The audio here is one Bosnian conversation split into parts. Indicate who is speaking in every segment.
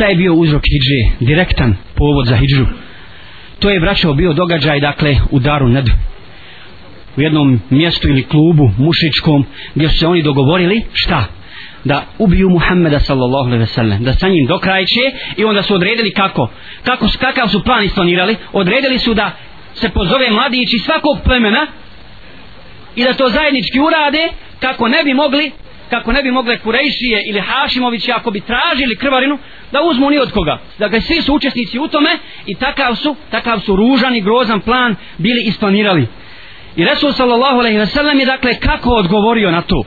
Speaker 1: šta je bio uzrok hijdže, direktan povod za hijdžu. To je vraćao bio događaj, dakle, u Daru Ned. U jednom mjestu ili klubu mušičkom, gdje su se oni dogovorili, šta? Da ubiju Muhammeda sallallahu alaihi wasallam, da sa njim dokrajeće i onda su odredili kako? kako kakav su plan isplanirali? Odredili su da se pozove mladić iz svakog plemena i da to zajednički urade kako ne bi mogli kako ne bi mogle Kurejšije ili Hašimovići ako bi tražili krvarinu da uzmu ni od koga. Dakle, svi su učesnici u tome i takav su, takav su ružan i grozan plan bili isplanirali. I Resul sallallahu alaihi wasallam je dakle kako odgovorio na to?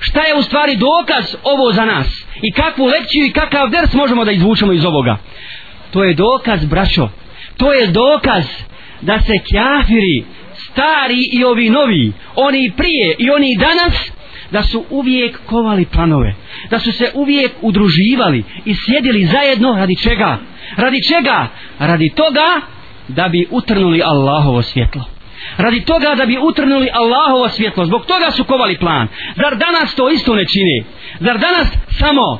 Speaker 1: Šta je u stvari dokaz ovo za nas? I kakvu lekciju i kakav ders možemo da izvučemo iz ovoga? To je dokaz, braćo. To je dokaz da se kjafiri, stari i ovi novi, oni prije i oni danas, da su uvijek kovali planove, da su se uvijek udruživali i sjedili zajedno radi čega? Radi čega? Radi toga da bi utrnuli Allahovo svjetlo. Radi toga da bi utrnuli Allahovo svjetlo, zbog toga su kovali plan. Zar danas to isto ne čini? Zar danas samo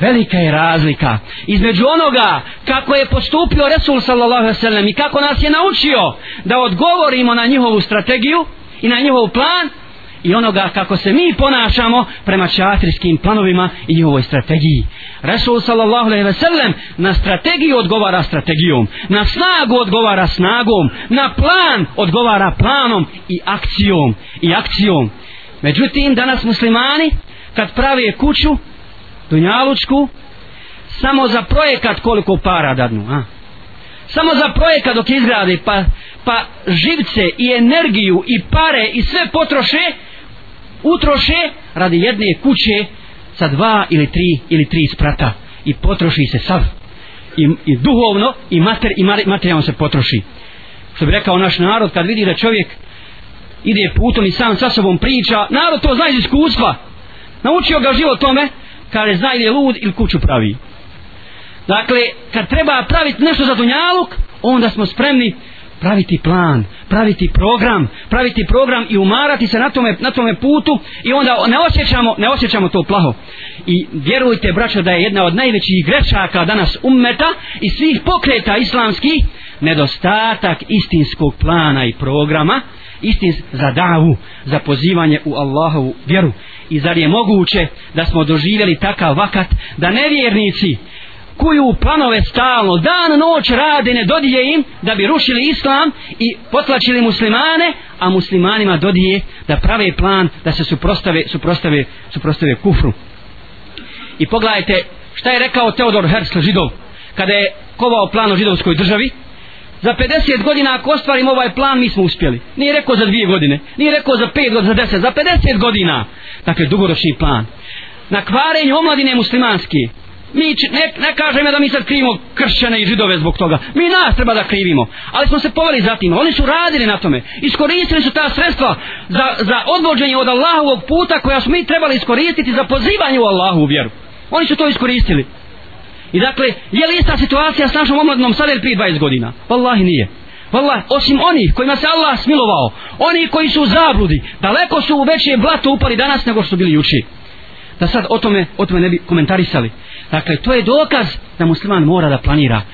Speaker 1: velika je razlika između onoga kako je postupio Resul sallallahu alejhi ve sellem i kako nas je naučio da odgovorimo na njihovu strategiju i na njihov plan i onoga kako se mi ponašamo prema čatirskim planovima i ovoj strategiji. Resul sallallahu alaihi ve sellem na strategiju odgovara strategijom, na snagu odgovara snagom, na plan odgovara planom i akcijom. I akcijom. Međutim, danas muslimani kad prave kuću, dunjalučku, samo za projekat koliko para dadnu, a? Samo za projekat dok izgrade, pa, pa živce i energiju i pare i sve potroše, utroše radi jedne kuće sa dva ili tri ili tri sprata i potroši se sav i, i duhovno i mater, i materijalno se potroši što bi rekao naš narod kad vidi da čovjek ide putom i sam sa sobom priča narod to zna iz iskustva naučio ga život tome kaže zna ili je lud ili kuću pravi dakle kad treba praviti nešto za dunjaluk onda smo spremni praviti plan praviti program, praviti program i umarati se na tome, na tome putu i onda ne osjećamo, ne osjećamo to plaho. I vjerujte, braćo, da je jedna od najvećih grešaka danas ummeta i svih pokreta islamski nedostatak istinskog plana i programa istins za davu, za pozivanje u Allahovu vjeru. I zar je moguće da smo doživjeli takav vakat da nevjernici pakuju planove stalno, dan, noć, rade, ne dodije im da bi rušili islam i potlačili muslimane, a muslimanima dodije da prave plan da se suprostave, suprostave, suprostave kufru. I pogledajte šta je rekao Teodor Herzl židov kada je kovao plan o židovskoj državi. Za 50 godina ako ostvarim ovaj plan mi smo uspjeli. Nije rekao za dvije godine, nije rekao za 5 godina, za 10, za 50 godina. Dakle, dugoročni plan. Na kvarenju omladine muslimanske, mi ne, ne kažemo da mi sad krivimo kršćane i židove zbog toga. Mi nas treba da krivimo. Ali smo se poveli za tim. Oni su radili na tome. Iskoristili su ta sredstva za, za odvođenje od Allahovog puta koja smo mi trebali iskoristiti za pozivanje u Allahu u vjeru. Oni su to iskoristili. I dakle, je li ista situacija s našom omladnom sad ili prije 20 godina? Wallahi nije. Wallahi, osim onih kojima se Allah smilovao. Oni koji su u zabludi. Daleko su u veće blato upali danas nego što su bili juči. Da sad o tome, o tome ne bi komentarisali. Dakle, to je dokaz da musliman mora da planira.